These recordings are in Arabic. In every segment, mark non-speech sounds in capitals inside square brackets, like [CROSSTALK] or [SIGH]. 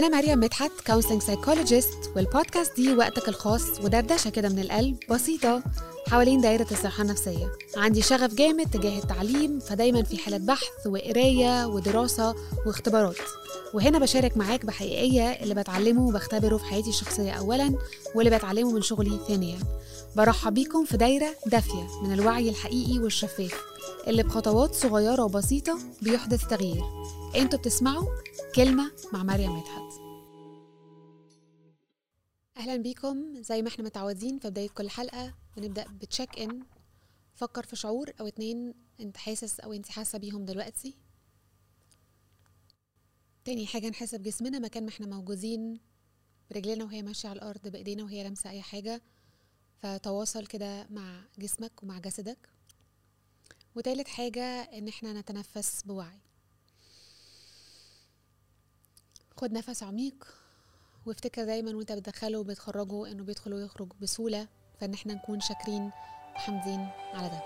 أنا مريم مدحت counseling psychologist والبودكاست دي وقتك الخاص ودردشة كده من القلب بسيطة حوالين دايرة الصحة النفسية. عندي شغف جامد تجاه التعليم فدايما في حالة بحث وقراية ودراسة واختبارات. وهنا بشارك معاك بحقيقية اللي بتعلمه وبختبره في حياتي الشخصية أولا واللي بتعلمه من شغلي ثانيا. برحب بيكم في دايرة دافية من الوعي الحقيقي والشفاف اللي بخطوات صغيرة وبسيطة بيحدث تغيير. أنتوا بتسمعوا كلمة مع مريم مدحت. أهلا بيكم زي ما إحنا متعودين في بداية كل حلقة بنبدأ بتشيك إن فكر في شعور أو اتنين أنت حاسس أو أنت حاسة بيهم دلوقتي. تاني حاجة نحس بجسمنا مكان ما إحنا موجودين برجلنا وهي ماشية على الأرض بإيدينا وهي لامسة أي حاجة فتواصل كده مع جسمك ومع جسدك. وتالت حاجة إن إحنا نتنفس بوعي. خد نفس عميق وافتكر دايما وأنت بتدخله وبتخرجه إنه بيدخل ويخرج بسهولة فإن إحنا نكون شاكرين وحامدين على ده.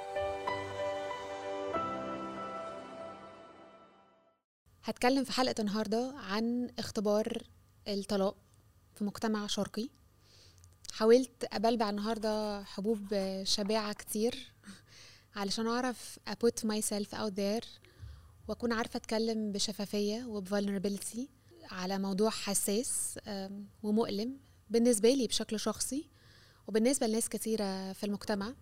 هتكلم في حلقة النهاردة عن اختبار الطلاق في مجتمع شرقي. حاولت أبلبع النهاردة حبوب شجاعة كتير [LAUGHS] علشان أعرف أ put myself out there وأكون عارفة أتكلم بشفافية وب vulnerability على موضوع حساس ومؤلم بالنسبة لي بشكل شخصي وبالنسبة لناس كتيرة في المجتمع.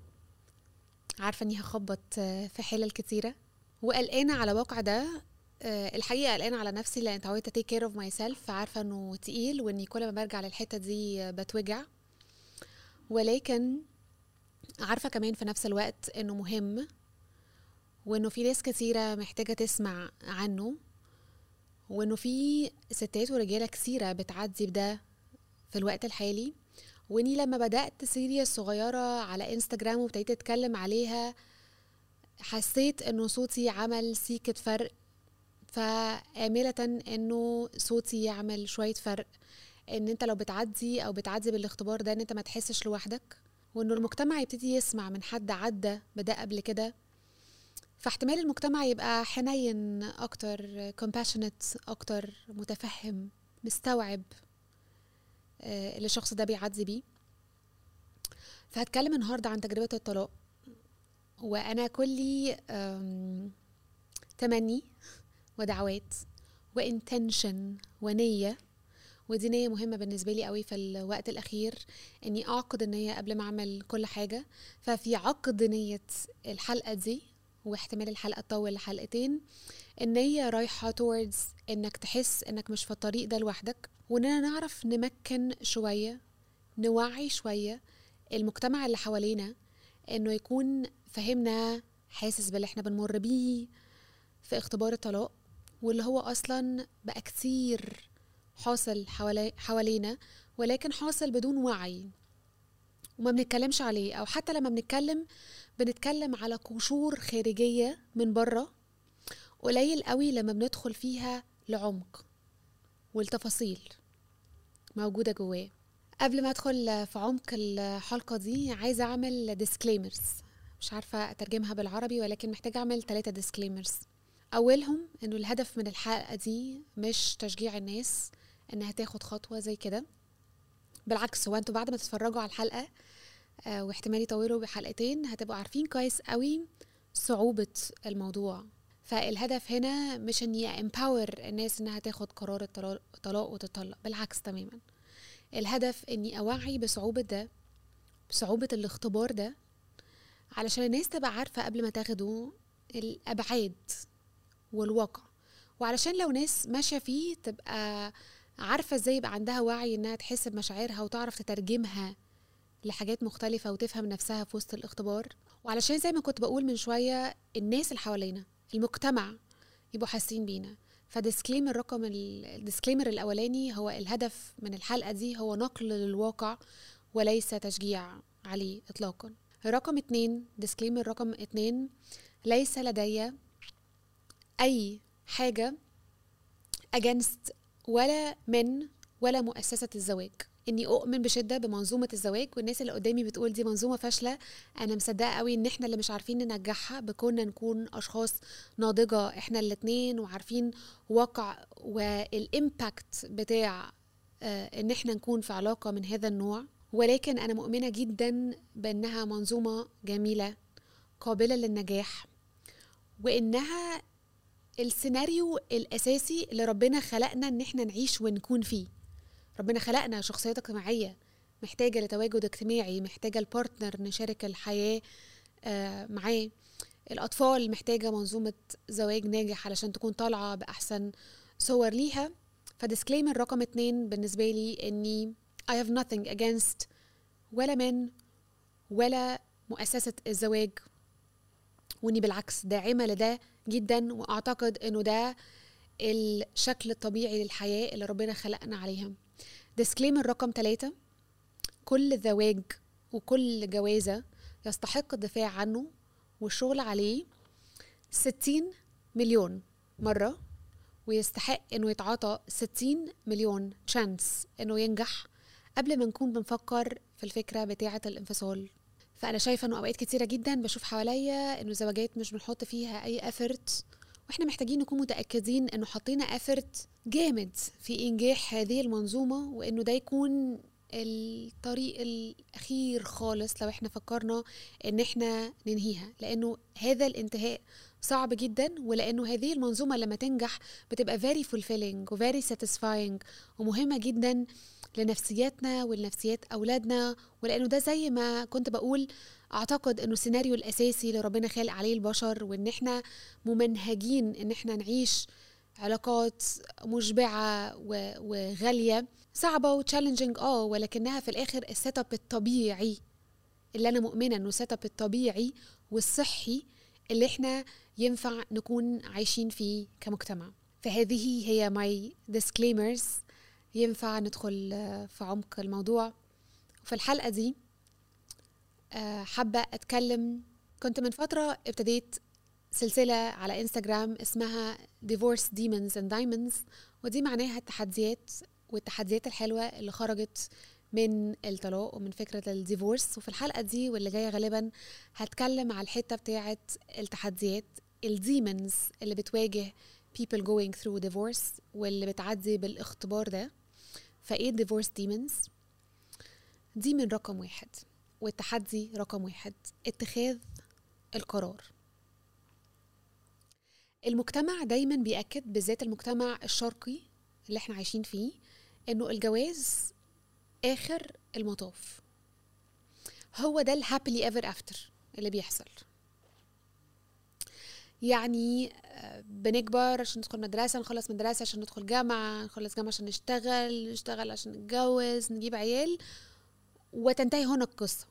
عارفة إني هخبط في حلل كتيرة. وقلقانة على وقع ده الحقيقة قلقانة على نفسي لأن اتعودت take care of myself فعارفة إنه تقيل وإني كل ما برجع للحتة دي بتوجع. ولكن عارفة كمان في نفس الوقت إنه مهم وإنه في ناس كتيرة محتاجة تسمع عنه. وإنه في ستات ورجالة كثيرة بتعدي بده في الوقت الحالي. وإني لما بدأت سيريا الصغيرة على انستجرام وابتديت أتكلم عليها حسيت إنه صوتي عمل سيكة فرق. فآملة إنه صوتي يعمل شوية فرق. إن أنت لو بتعدي أو بتعدي بالاختبار ده إن أنت ما تحسش لوحدك. وإنه المجتمع يبتدي يسمع من حد عدى بده قبل كده. فاحتمال المجتمع يبقى حنين أكتر compassionate أكتر متفهم مستوعب اللي الشخص ده بيعدي بيه. فهتكلم النهارده عن تجربة الطلاق. وأنا كلي تمني ودعوات وإنتنشن ونية. ودي نية مهمة بالنسبة لي قوي في الوقت الأخير إني أعقد النية قبل ما أعمل كل حاجة. ففي عقد نية الحلقة دي واحتمال الحلقة تطول لحلقتين إن هي رايحة towards إنك تحس إنك مش في الطريق ده لوحدك واننا نعرف نمكن شوية نوعي شوية المجتمع اللي حوالينا إنه يكون فهمنا حاسس باللي إحنا بنمر بيه في اختبار الطلاق واللي هو أصلا بقى كتير حاصل حوالي حوالينا ولكن حاصل بدون وعي. وما بنتكلمش عليه. أو حتى لما بنتكلم بنتكلم على قشور خارجية من بره قليل قوي لما بندخل فيها لعمق والتفاصيل موجودة جواه. قبل ما أدخل في عمق الحلقة دي عايزة أعمل disclaimers مش عارفة أترجمها بالعربي ولكن محتاجة أعمل ثلاثة disclaimers أولهم إنه الهدف من الحلقة دي مش تشجيع الناس إنها تاخد خطوة زي كده. بالعكس هو أنتوا بعد ما تتفرجوا على الحلقة آه واحتمال يطولوا بحلقتين. هتبقوا عارفين كويس قوي صعوبة الموضوع. فالهدف هنا مش اني empower الناس إنها تاخد قرار الطلاق وتطلق بالعكس تماما. الهدف إني أوعي بصعوبة ده بصعوبة الاختبار ده علشان الناس تبقى عارفة قبل ما تاخده الأبعاد والواقع. وعلشان لو ناس ماشية فيه تبقى عارفة إزاي يبقى عندها وعي إنها تحس بمشاعرها وتعرف تترجمها لحاجات مختلفة وتفهم نفسها في وسط الاختبار. وعلشان زي ما كنت بقول من شوية الناس اللي حوالينا المجتمع يبقوا حاسين بينا. ف disclaimer رقم ال disclaimer الأولاني هو الهدف من الحلقة دي هو نقل للواقع وليس تشجيع عليه اطلاقا. رقم اتنين disclaimer رقم اتنين ليس لدي أي حاجة against ولا من ولا مؤسسة الزواج. إني أؤمن بشدة بمنظومة الزواج والناس اللي قدامي بتقول دي منظومة فاشلة. أنا مصدقة قوي إن إحنا اللي مش عارفين ننجحها بكوننا نكون أشخاص ناضجة إحنا الاتنين وعارفين واقع وال impact بتاع آه، إن إحنا نكون في علاقة من هذا النوع. ولكن أنا مؤمنة جدا بأنها منظومة جميلة قابلة للنجاح وإنها السيناريو الأساسي اللي ربنا خلقنا إن إحنا نعيش ونكون فيه. ربنا خلقنا شخصيات اجتماعية محتاجة لتواجد اجتماعي محتاجة ال partner نشارك الحياة آه، معاه. الأطفال محتاجة منظومة زواج ناجح علشان تكون طالعة بأحسن صور ليها. ف disclaimer رقم اتنين بالنسبة لي إني I have nothing against ولا من ولا مؤسسة الزواج وإني بالعكس داعمة لده جدا وأعتقد إنه ده الشكل الطبيعي للحياة اللي ربنا خلقنا عليها. disclaimer رقم ثلاثة كل زواج وكل جوازة يستحق الدفاع عنه والشغل عليه ستين مليون مرة ويستحق إنه يتعاطى ستين مليون تشانس إنه ينجح قبل ما نكون بنفكر في الفكرة بتاعة الانفصال. فأنا شايفة إنه أوقات كتيرة جدا بشوف حواليا إنه زواجات مش بنحط فيها أي أفرت وإحنا محتاجين نكون متأكدين إنه حطينا أفرت جامد في إنجاح هذه المنظومة وإنه ده يكون الطريق الأخير خالص لو إحنا فكرنا إن إحنا ننهيها لأنه هذا الانتهاء صعب جدا ولأنه هذه المنظومة لما تنجح بتبقى very fulfilling و very satisfying ومهمة جدا لنفسياتنا ولنفسيات أولادنا ولأنه ده زي ما كنت بقول أعتقد إنه السيناريو الأساسي اللي ربنا خالق عليه البشر وإن إحنا ممنهجين إن إحنا نعيش علاقات مشبعة وغالية صعبة و challenging آه ولكنها في الآخر ال setup الطبيعي اللي أنا مؤمنة إنه ال setup الطبيعي والصحي اللي إحنا ينفع نكون عايشين فيه كمجتمع. فهذه هي my disclaimers. ينفع ندخل آه، في عمق الموضوع. وفي الحلقة دي آه، حابة أتكلم كنت من فترة ابتديت سلسلة على إنستغرام اسمها Divorce Demons and Diamonds ودي معناها التحديات والتحديات الحلوة اللي خرجت من الطلاق ومن فكرة ال divorce. وفي الحلقة دي واللي جاية غالبا هتكلم على الحتة بتاعة التحديات ال demons اللي بتواجه people going through divorce واللي بتعدي بالاختبار ده. فإيه divorce demons دي من رقم واحد والتحدي رقم واحد اتخاذ القرار. المجتمع دايما بيأكد بالذات المجتمع الشرقي اللي إحنا عايشين فيه إنه الجواز آخر المطاف. هو ده ال happily ever after اللي بيحصل. يعني آه، بنكبر عشان ندخل مدرسة نخلص مدرسة عشان ندخل جامعة نخلص جامعة عشان نشتغل نشتغل عشان نتجوز نجيب عيال وتنتهي هنا القصة.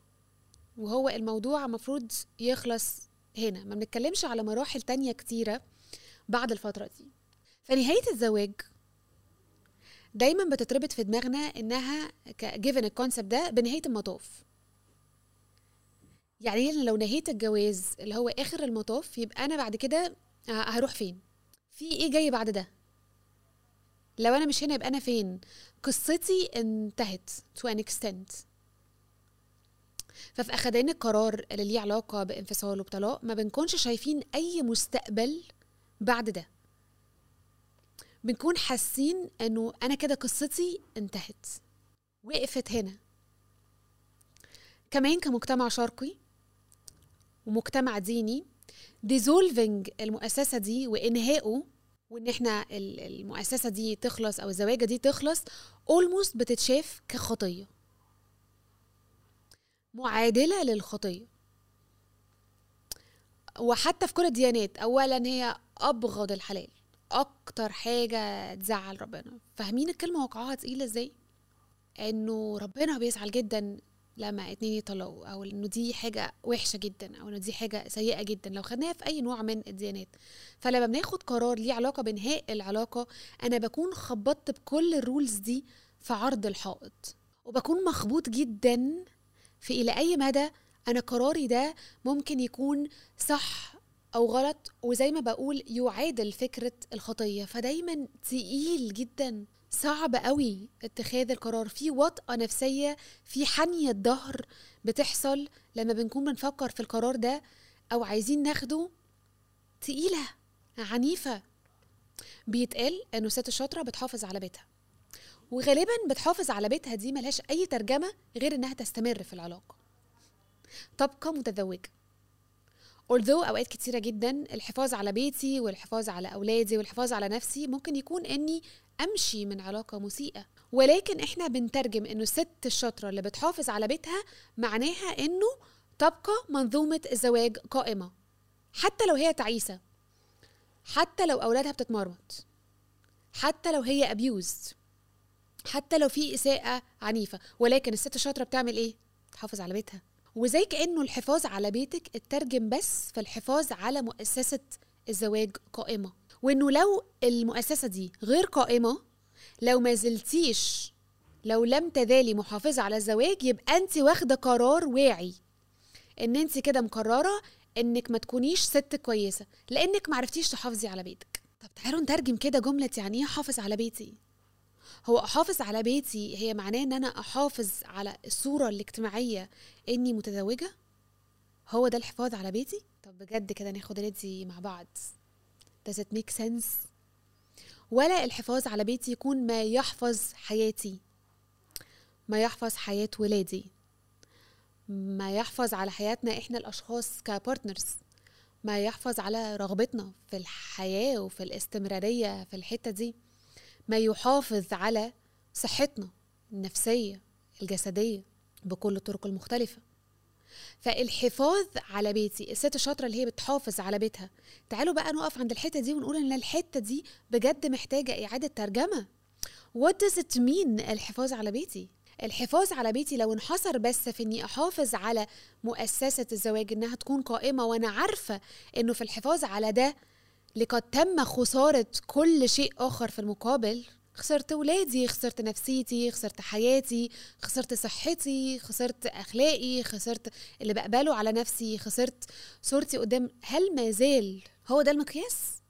وهو الموضوع المفروض يخلص هنا. ما بنتكلمش على مراحل تانية كتيرة. بعد الفترة دي. فنهاية الزواج دايما بتتربط في دماغنا إنها جيفن الكونسبت ده بنهاية المطاف. يعني لو نهيت الجواز اللي هو آخر المطاف يبقى أنا بعد كده هروح فين؟ في إيه جاي بعد ده؟ لو أنا مش هنا يبقى أنا فين؟ قصتي انتهت to an extent. ففي أخدان القرار اللي ليه علاقة بانفصال وبطلاق ما بنكونش شايفين أي مستقبل بعد ده. بنكون حاسين إنه أنا كده قصتي انتهت. وقفت هنا. كمان كمجتمع شرقي ومجتمع ديني ديزولفنج المؤسسة دي وإنهائه وإن إحنا المؤسسة دي تخلص أو الزواجة دي تخلص اولموست بتتشاف كخطية. معادلة للخطية. وحتى في كل الديانات اولا هي أبغض الحلال. أكتر حاجة تزعل ربنا. فاهمين الكلمة وقعها تقيلة إزاي؟ إنه ربنا بيزعل جدا لما اتنين يطلقوا أو إنه دي حاجة وحشة جدا أو إنه دي حاجة سيئة جدا. لو خدناها في أي نوع من الديانات. فلما بناخد قرار ليه علاقة بانهاء العلاقة أنا بكون خبطت بكل الرولز دي في عرض الحائط. وبكون مخبوط جدا في إلى أي مدى أنا قراري ده ممكن يكون صح أو غلط وزي ما بقول يعادل فكرة الخطية. فدايما تقيل جدا صعب قوي اتخاذ القرار. في وطأة نفسية في حنية ظهر بتحصل لما بنكون بنفكر في القرار ده أو عايزين ناخده تقيلة عنيفة. بيتقال إنه الست الشاطرة بتحافظ على بيتها وغالبا بتحافظ على بيتها دي ملهاش أي ترجمة غير إنها تستمر في العلاقة. تبقى متزوجة although أوقات كتيرة جدا الحفاظ على بيتي والحفاظ على أولادي والحفاظ على نفسي ممكن يكون إني أمشي من علاقة مسيئة. ولكن إحنا بنترجم إنه الست الشاطرة اللي بتحافظ على بيتها معناها إنه تبقى منظومة الزواج قائمة. حتى لو هي تعيسة حتى لو أولادها بتتمرمط حتى لو هي abused حتى لو في إساءة عنيفة. ولكن الست الشاطرة بتعمل إيه؟ تحافظ على بيتها. وزي كأنه الحفاظ على بيتك اترجم بس في الحفاظ على مؤسسة الزواج قائمة. وإنه لو المؤسسة دي غير قائمة لو ما زلتيش لو لم تزالي محافظة على الزواج يبقى أنت واخدة قرار واعي إن أنت كده مقررة إنك ما تكونيش ست كويسة لأنك ما عرفتيش تحافظي على بيتك. طب تعالوا نترجم كده جملة يعني إيه احافظ على بيتي؟ هو احافظ على بيتي هي معناه إن أنا أحافظ على الصورة الاجتماعية إني متزوجة؟ هو ده الحفاظ على بيتي؟ طب بجد كده ناخد ندي مع بعض. Does it make sense? ولا الحفاظ على بيتي يكون ما يحفظ حياتي ما يحفظ حياة ولادي ما يحفظ على حياتنا إحنا الأشخاص كبارتنرز ما يحفظ على رغبتنا في الحياة وفي الاستمرارية في الحتة دي. ما يحافظ على صحتنا النفسية الجسدية بكل الطرق المختلفة. فالحفاظ على بيتي الست الشاطره اللي هي بتحافظ على بيتها. تعالوا بقى نقف عند الحتة دي ونقول إن الحتة دي بجد محتاجة إعادة ترجمة. What does it mean الحفاظ على بيتي؟ الحفاظ على بيتي لو انحصر بس في إني أحافظ على مؤسسة الزواج إنها تكون قائمة وأنا عارفة إنه في الحفاظ على ده لقد تم خسارة كل شيء آخر في المقابل. خسرت ولادي خسرت نفسيتي خسرت حياتي خسرت صحتي خسرت أخلاقي خسرت اللي بقبله على نفسي خسرت صورتي قدام. هل ما زال هو ده المقياس؟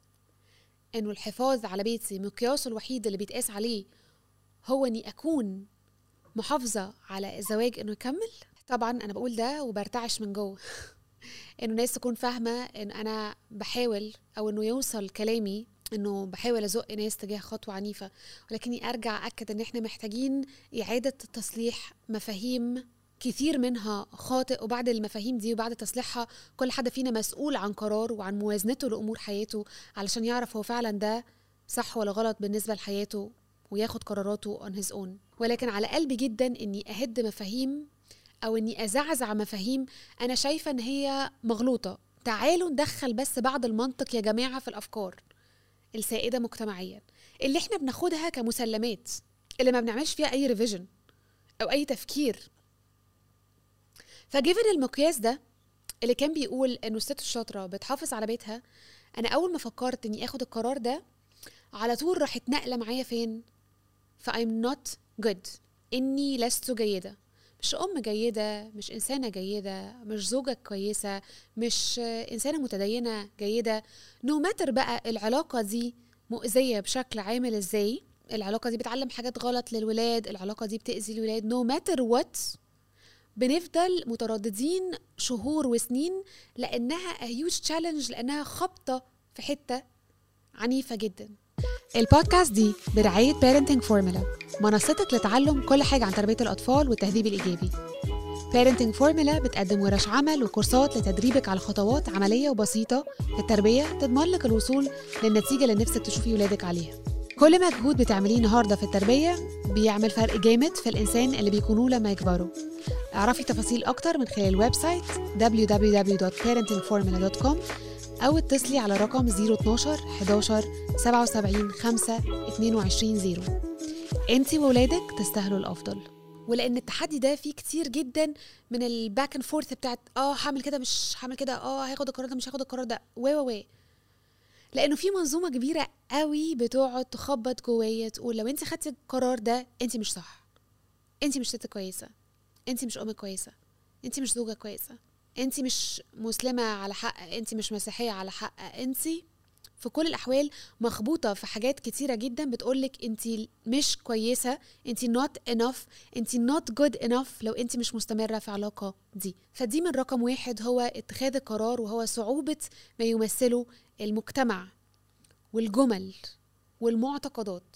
إنه الحفاظ على بيتي مقياسه الوحيد اللي بيتقاس عليه هو إني أكون محافظة على الزواج إنه يكمل؟ طبعا أنا بقول ده وبرتعش من جوه. [LAUGHS] إنه الناس تكون فاهمة إن أنا بحاول أو إنه يوصل كلامي إنه بحاول أزق ناس تجاه خطوة عنيفة ولكني أرجع اكد إن إحنا محتاجين إعادة تصليح مفاهيم كثير منها خاطئ وبعد المفاهيم دي وبعد تصليحها كل حد فينا مسؤول عن قرار وعن موازنته لأمور حياته علشان يعرف هو فعلا ده صح ولا غلط بالنسبة لحياته وياخد قراراته on his own. ولكن على قلبي جدا إني أهد مفاهيم أو إني أزعزع مفاهيم أنا شايفة إن هي مغلوطة. تعالوا ندخل بس بعض المنطق يا جماعة في الأفكار السائدة مجتمعيا. اللي إحنا بناخدها كمسلمات اللي ما بنعملش فيها أي ريفيجن أو أي تفكير. فجيفن المقياس ده اللي كان بيقول انه الست الشاطرة بتحافظ على بيتها أنا أول ما فكرت إني آخد القرار ده على طول راحت نقله معايا فين؟ ف I'm not good. إني لست جيدة. مش أم جيدة مش إنسانة جيدة مش زوجة كويسة مش إنسانة متدينة جيدة. no no matter بقى العلاقة دي مؤذية بشكل عامل إزاي العلاقة دي بتعلم حاجات غلط للولاد العلاقة دي بتأذي الولاد. no matter what بنفضل مترددين شهور وسنين a huge challenge لأنها خبطة في حتة عنيفة جدا. البودكاست دي برعاية Parenting Formula منصتك لتعلم كل حاجة عن تربية الأطفال والتهذيب الإيجابي. Parenting Formula بتقدم ورش عمل وكورسات لتدريبك على خطوات عملية وبسيطة في التربية تضمن لك الوصول للنتيجة اللي نفسك تشوفي ولادك عليها. كل مجهود بتعمليه النهارده في التربية بيعمل فرق جامد في الإنسان اللي بيكونوه لما يكبروا. اعرفي تفاصيل أكتر من خلال ال website www.parentingformula.com أو اتصلي على رقم 012 11 77 5 22 0 انت وولادك تستاهلوا الأفضل. ولأن التحدي ده فيه كتير جدا من ال back and forth بتاعت آه هعمل كده مش هعمل كده آه هاخد القرار ده مش هاخد القرار ده. و و لأنه في منظومة كبيرة قوي بتقعد تخبط جوايا تقول لو انت خدتي القرار ده انت مش صح. انت مش ست كويسة. انت مش أم كويسة. انت مش زوجة كويسة. انت مش مسلمة على حق انت مش مسيحية على حق انت في كل الأحوال مخبوطة في حاجات كتيرة جدا بتقولك انت مش كويسة انت not enough انت not good enough لو انت مش مستمرة في علاقة دي. فدي من رقم واحد هو اتخاذ القرار وهو صعوبة ما يمثله المجتمع والجمل والمعتقدات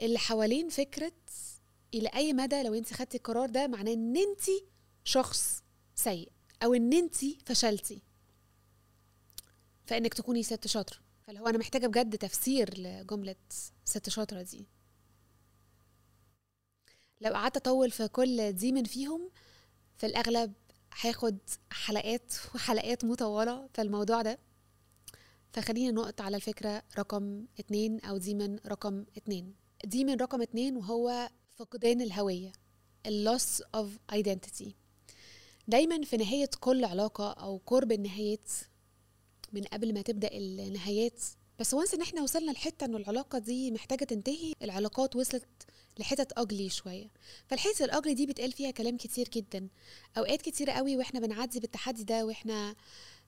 اللي حوالين فكرة إلى أي مدى لو انت خدتي القرار ده معناه إن انت شخص سيء. أو إن انت فشلتي. فإنك تكوني ست شاطرة. فاللي هو أنا محتاجة بجد تفسير لجملة ست شاطرة دي. لو قعدت أطول في كل دي من فيهم في الأغلب هاخد حلقات وحلقات مطولة في الموضوع ده. فخلينا نقط على الفكرة رقم اتنين أو دي من رقم اتنين. دي من رقم اتنين وهو فقدان الهوية ال loss of identity دايما في نهاية كل علاقة أو قرب النهايات من قبل ما تبدأ النهايات. بس once إن إحنا وصلنا لحتة ان العلاقة دي محتاجة تنتهي العلاقات وصلت لحتت أجلي شوية. فالحتة الأجلي دي بيتقال فيها كلام كتير جدا. أوقات كتير قوي وإحنا بنعدي بالتحدي ده وإحنا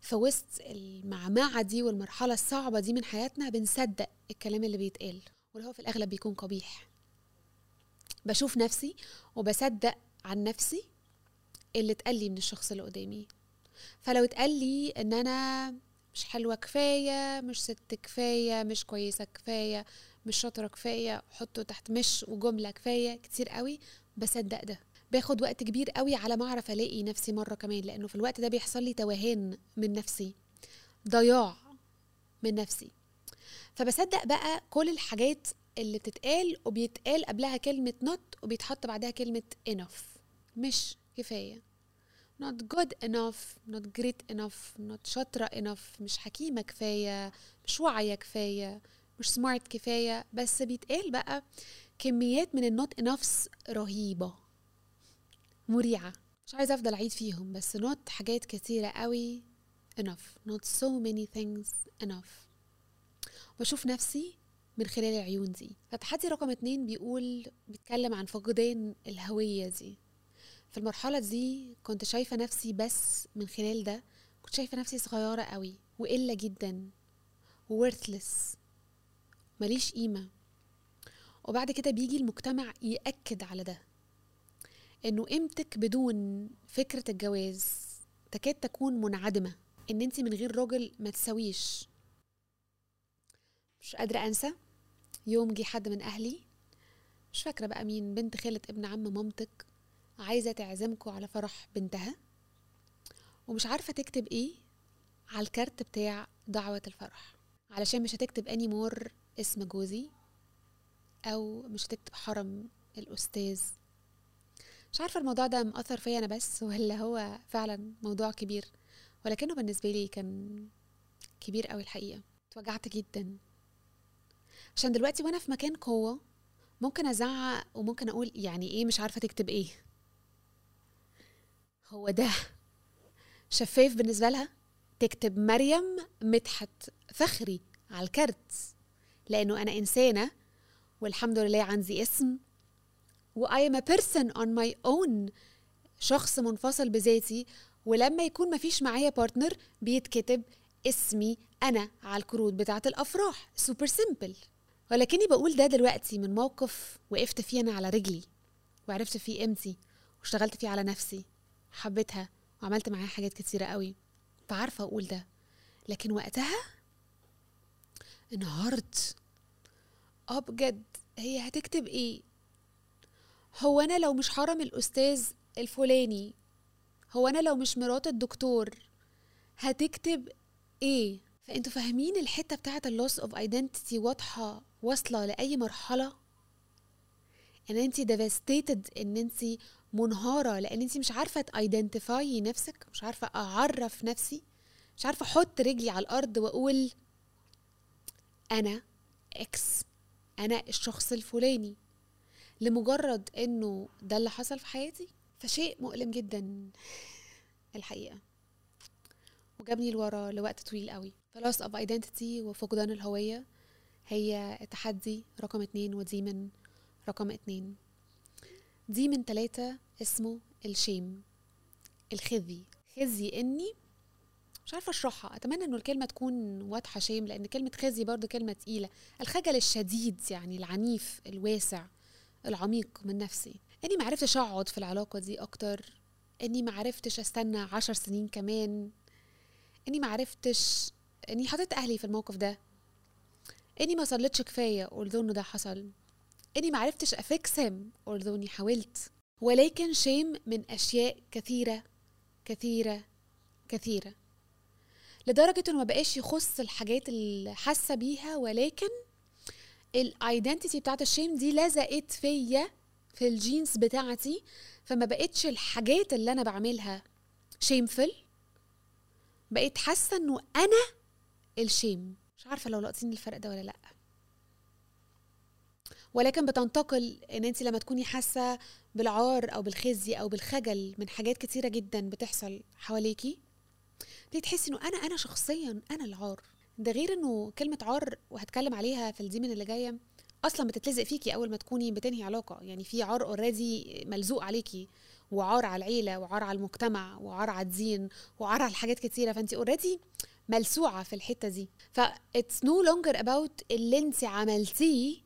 في وسط المعمعة دي والمرحلة الصعبة دي من حياتنا بنصدق الكلام اللي بيتقال. واللي هو في الأغلب بيكون قبيح. بشوف نفسي وبصدق عن نفسي اللي اتقال لي من الشخص اللي قدامي. فلو اتقال لي إن أنا مش حلوة كفاية مش ست كفاية مش كويسة كفاية مش شاطرة كفاية حطه تحت مش وجملة كفاية كتير قوي بصدق ده. باخد وقت كبير قوي على ما أعرف ألاقي نفسي مرة كمان لأنه في الوقت ده بيحصل لي توهان من نفسي ضياع من نفسي. فبصدق بقى كل الحاجات اللي بتتقال وبيتقال قبلها كلمة not وبيتحط بعدها كلمة enough. مش كفاية. Not good enough not great enough not شاطرة enough مش حكيمة كفاية مش واعية كفاية مش سمارت كفاية. بس بيتقال بقى كميات من النوت انفس رهيبة. مريعة. مش عايزة أفضل أعيد فيهم بس نوت حاجات كتيرة قوي enough. Not so many things enough. بشوف نفسي من خلال العيون دي. فتحدي رقم اتنين بيقول بيتكلم عن فقدان الهوية دي. في المرحلة دي كنت شايفة نفسي بس من خلال ده كنت شايفة نفسي صغيرة قوي وقلة جدا worthless ماليش قيمة. وبعد كده بيجي المجتمع يأكد على ده إنه قيمتك بدون فكرة الجواز تكاد تكون منعدمة إن انت من غير راجل ما تسويش مش قادرة أنسى يوم جه حد من أهلي مش فاكرة بقى مين بنت خالة ابن عم مامتك عايزة تعزمكوا على فرح بنتها. ومش عارفة تكتب إيه على الكارت بتاع دعوة الفرح. علشان مش هتكتب اني مور اسم جوزي أو مش هتكتب حرم الأستاذ. مش عارفة الموضوع ده مأثر فيا أنا بس ولا هو فعلا موضوع كبير. ولكنه بالنسبة لي كان كبير قوي الحقيقة. اتوجعت جدا. عشان دلوقتي وأنا في مكان قوة ممكن أزعق وممكن أقول يعني إيه مش عارفة تكتب إيه. هو ده. شفاف بالنسبة لها تكتب مريم مدحت فخري على ال card لأنه أنا إنسانة والحمد لله عندي اسم و I am a person on my own شخص منفصل بذاتي ولما يكون مفيش معايا partner بيتكتب اسمي أنا على الكروت بتاعة الأفراح. super simple ولكني بقول ده دلوقتي من موقف وقفت فيه أنا على رجلي وعرفت فيه قيمتي واشتغلت فيه على نفسي. حبيتها وعملت معاها حاجات كتيرة قوي فعارفة أقول ده. لكن وقتها انهارت. آه بجد. هي هتكتب إيه؟ هو أنا لو مش حرم الأستاذ الفلاني هو أنا لو مش مرات الدكتور هتكتب إيه؟ فأنتوا فاهمين الحتة بتاعة ال loss of identity واضحة واصلة لأي مرحلة؟ إن انت devastated إن انت منهارة لأن انت مش عارفة to identify نفسك مش عارفة أعرف نفسي مش عارفة أحط رجلي على الأرض وأقول أنا X أنا الشخص الفلاني. لمجرد إنه ده اللي حصل في حياتي فشيء مؤلم جدا الحقيقة. وجابني لورا لوقت طويل قوي. ف loss of identity وفقدان الهوية هي التحدي رقم اتنين ودي من رقم اتنين. دي من تلاتة اسمه الشيم الخزي. خزي إني مش عارفة أشرحها. أتمنى إنه الكلمة تكون واضحة شيم لأن كلمة خزي برضو كلمة تقيلة. الخجل الشديد يعني العنيف الواسع العميق من نفسي. إني معرفتش أقعد في العلاقة دي أكتر. إني معرفتش أستنى عشر سنين كمان. إني معرفتش إني حطيت أهلي في الموقف ده. إني ما صليتش كفاية although إنه ده حصل. إني معرفتش أ fix هم اني حاولت. ولكن shame من أشياء كثيرة كثيرة كثيرة. لدرجة إنه ما بقاش يخص الحاجات اللي حاسة بيها ولكن ال identity بتاعت ال shame دي لزقت فيا في ال genes بتاعتي فما بقتش الحاجات اللي أنا بعملها shameful بقيت حاسة إنه أنا ال shame مش عارفة لو لاقطين الفرق ده ولا لأ. ولكن بتنتقل إن انت لما تكوني حاسة بالعار أو بالخزي أو بالخجل من حاجات كتيرة جدا بتحصل حواليكي تحسي إنه أنا أنا شخصيا أنا العار. ده غير إنه كلمة عار وهتكلم عليها في ال domain اللي جاية أصلا بتتلزق فيكي أول ما تكوني بتنهي علاقة. يعني في عار already ملزوق عليكي وعار على العيلة وعار على المجتمع وعار على الدين وعار على حاجات كتيرة. فانت already ملسوعة في الحتة دي. ف it's no longer about اللي انت عملتيه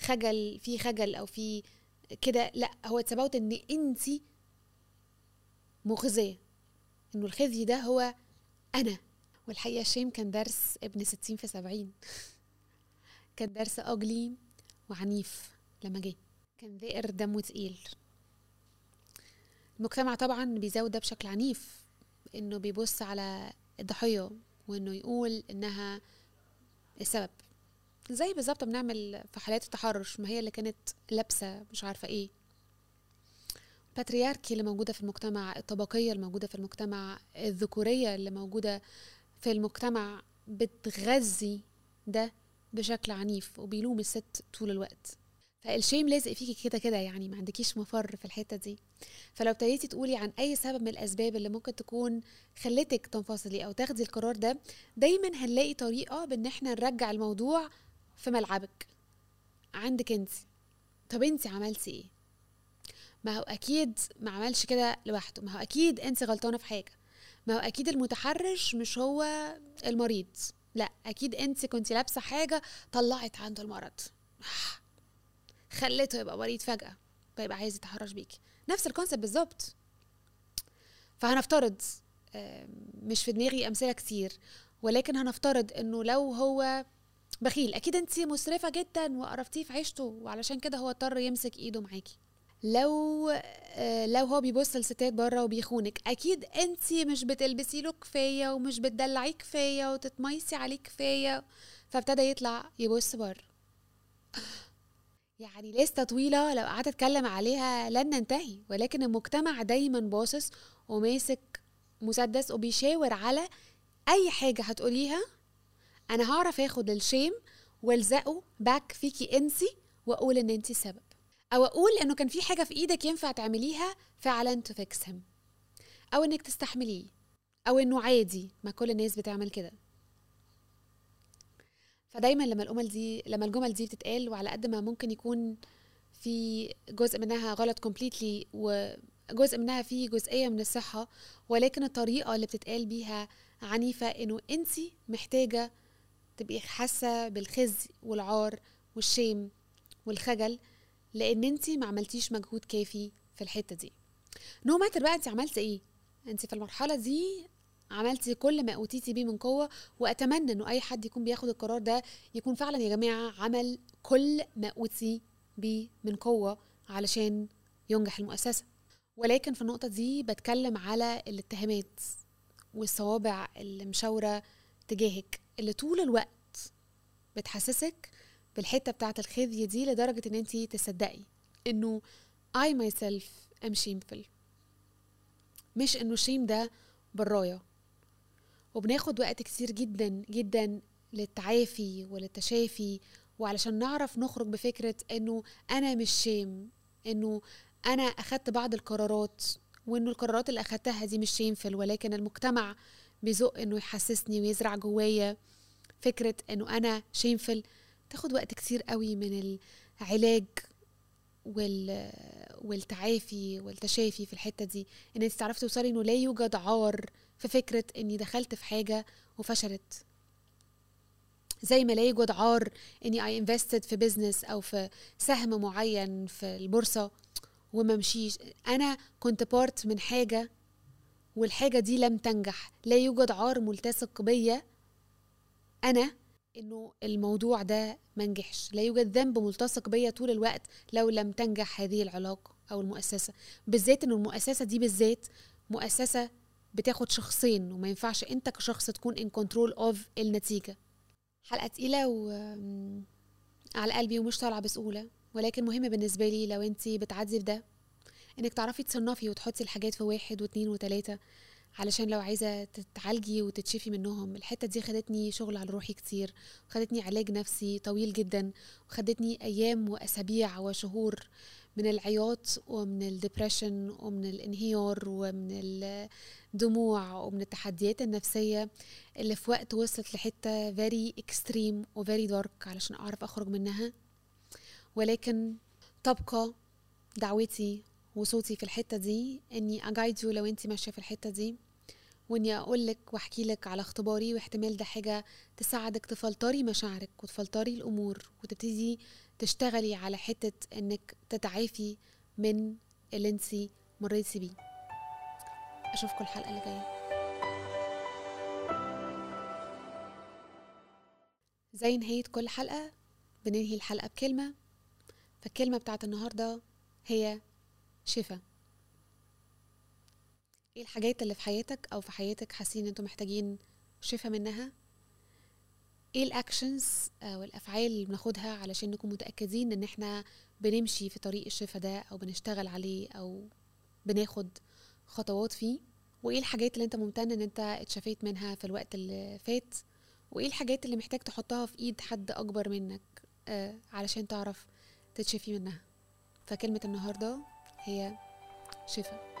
خجل في خجل أو في كده لا هو it's إن أنت مخزيه إنه الخزي ده هو أنا. والحقيقة ال shame كان درس ابن ستين في سبعين. كان درس ugly وعنيف لما جه. كان ذائر دمه تقيل. المجتمع طبعا بيزود ده بشكل عنيف. إنه بيبص على الضحية وإنه يقول إنها السبب. زي بالظبط بنعمل في حالات التحرش ما هي اللي كانت لابسة مش عارفة إيه. الباترياركي اللي موجودة في المجتمع الطبقية اللي موجودة في المجتمع الذكورية اللي موجودة في المجتمع بتغذي ده بشكل عنيف وبيلوم الست طول الوقت. فالشيم لازق فيكي كده كده يعني ما عندكيش مفر في الحتة دي. فلو ابتديتي تقولي عن أي سبب من الأسباب اللي ممكن تكون خلتك تنفصلي أو تاخدي القرار ده دايما هنلاقي طريقة بإن إحنا نرجع الموضوع في ملعبك. عندك انت. طب انت عملتي إيه؟ ما هو أكيد ما عملش كده لوحده. ما هو أكيد انت غلطانة في حاجة. ما هو أكيد المتحرش مش هو المريض. لا أكيد انت كنت لابسة حاجة طلعت عنده المرض. خليته يبقى مريض فجأة فيبقى عايز يتحرش بيكي نفس الكونسيبت بالظبط. فهنفترض مش في دماغي أمثلة كتير ولكن هنفترض إنه لو هو بخيل أكيد أنت مسرفة جدا وقرفتيه في عيشته وعلشان كده هو اضطر يمسك إيده معاكي. لو لو هو بيبص لستات بره وبيخونك أكيد أنت مش بتلبسي له كفاية ومش بتدلعيه كفاية وتتميسي عليه كفاية فابتدى يطلع يبص بره. يعني لسه طويلة لو قعدت أتكلم عليها لن ننتهي ولكن المجتمع دايما باصص وماسك مسدس وبيشاور على أي حاجة هتقوليها أنا هعرف آخد الشيم وألزقه back فيكي إنسي وأقول إن انت السبب أو أقول إنه كان في حاجة في إيدك ينفع تعمليها فعلا ت fix هم أو إنك تستحمليه. أو إنه عادي ما كل الناس بتعمل كده. فدايما لما الجمل دي لما الجمل دي بتتقال وعلى قد ما ممكن يكون في جزء منها غلط completely وجزء منها فيه جزئية من الصحة ولكن الطريقة اللي بتتقال بيها عنيفة إنه انت محتاجة تبقي حاسة بالخزي والعار وال shame والخجل لأن انت ما عملتيش مجهود كافي في الحتة دي. no matter بقى انت عملتي إيه انت في المرحلة دي عملتي كل ما أوتيتي بيه من قوة وأتمنى إنه أي حد يكون بياخد القرار ده يكون فعلا يا جماعة عمل كل ما أوتي بيه من قوة علشان ينجح المؤسسة. ولكن في النقطة دي بتكلم على الاتهامات والصوابع المشاوره تجاهك. اللي طول الوقت بتحسسك بالحتة بتاعت الخزي دي لدرجة إن انت تصدقي إنه I myself am shameful. مش إنه الشيم ده براية وبناخد وقت كتير جدا جدا للتعافي وللتشافي وعلشان نعرف نخرج بفكرة إنه أنا مش شيم إنه أنا أخدت بعض القرارات وإنه القرارات اللي أخدتها دي مش شيمفل ولكن المجتمع بيزق إنه يحسسني ويزرع جوايا فكرة إنه أنا شيمفل تاخد وقت كتير قوي من العلاج وال والتعافي والتشافي في الحتة دي. إن أنت تعرفي توصلي إنه لا يوجد عار في فكرة إني دخلت في حاجة وفشلت. زي ما لا يوجد عار إني اي invested في business أو في سهم معين في البورصة وما مشيش. أنا كنت part من حاجة والحاجة دي لم تنجح لا يوجد عار ملتصق بيا أنا إنه الموضوع ده منجحش لا يوجد ذنب ملتصق بيا طول الوقت لو لم تنجح هذه العلاقة أو المؤسسة. بالذات ان المؤسسة دي بالذات مؤسسة بتاخد شخصين وما ينفعش أنت كشخص تكون in control of النتيجة. حلقة تقيلة و على قلبي ومش طالعة بسهولة ولكن مهم بالنسبة لي لو انت بتعدي في ده إنك تعرفي تصنفي وتحطي الحاجات في واحد واتنين وتلاتة علشان لو عايزة تتعالجي وتتشفي منهم. الحتة دي خدتني شغل على روحي كتير وخدتني علاج نفسي طويل جدا وخدتني أيام وأسابيع وشهور من العياط ومن ال depression ومن الانهيار ومن الدموع ومن التحديات النفسية اللي في وقت وصلت لحتة very extreme و very dark علشان أعرف أخرج منها. ولكن تبقى دعوتي وصوتي في الحتة دي إني أ guide you لو أنت ماشية في الحتة دي وإني أقولك وأحكي لك على اختباري واحتمال ده حاجة تساعدك تفلتري مشاعرك وتفلتري الأمور وتبتدي تشتغلي على حتة إنك تتعافي من اللي أنت مريتي بيه. أشوفكم الحلقة اللي جاية. زي نهاية كل حلقة بننهي الحلقة بكلمة فالكلمة بتاعت النهاردة هي شفا. إيه الحاجات اللي في حياتك أو في حياتك حاسين إن أنتوا محتاجين شفا منها؟ إيه ال actions أو الافعال اللي بناخدها علشان نكون متأكدين إن إحنا بنمشي في طريق الشفا ده أو بنشتغل عليه أو بناخد خطوات فيه؟ وإيه الحاجات اللي أنت ممتن إن أنت اتشفيت منها في الوقت اللي فات؟ وإيه الحاجات اللي محتاج تحطها في إيد حد أكبر منك آه علشان تعرف تتشفي منها؟ فكلمة النهاردة هي شفا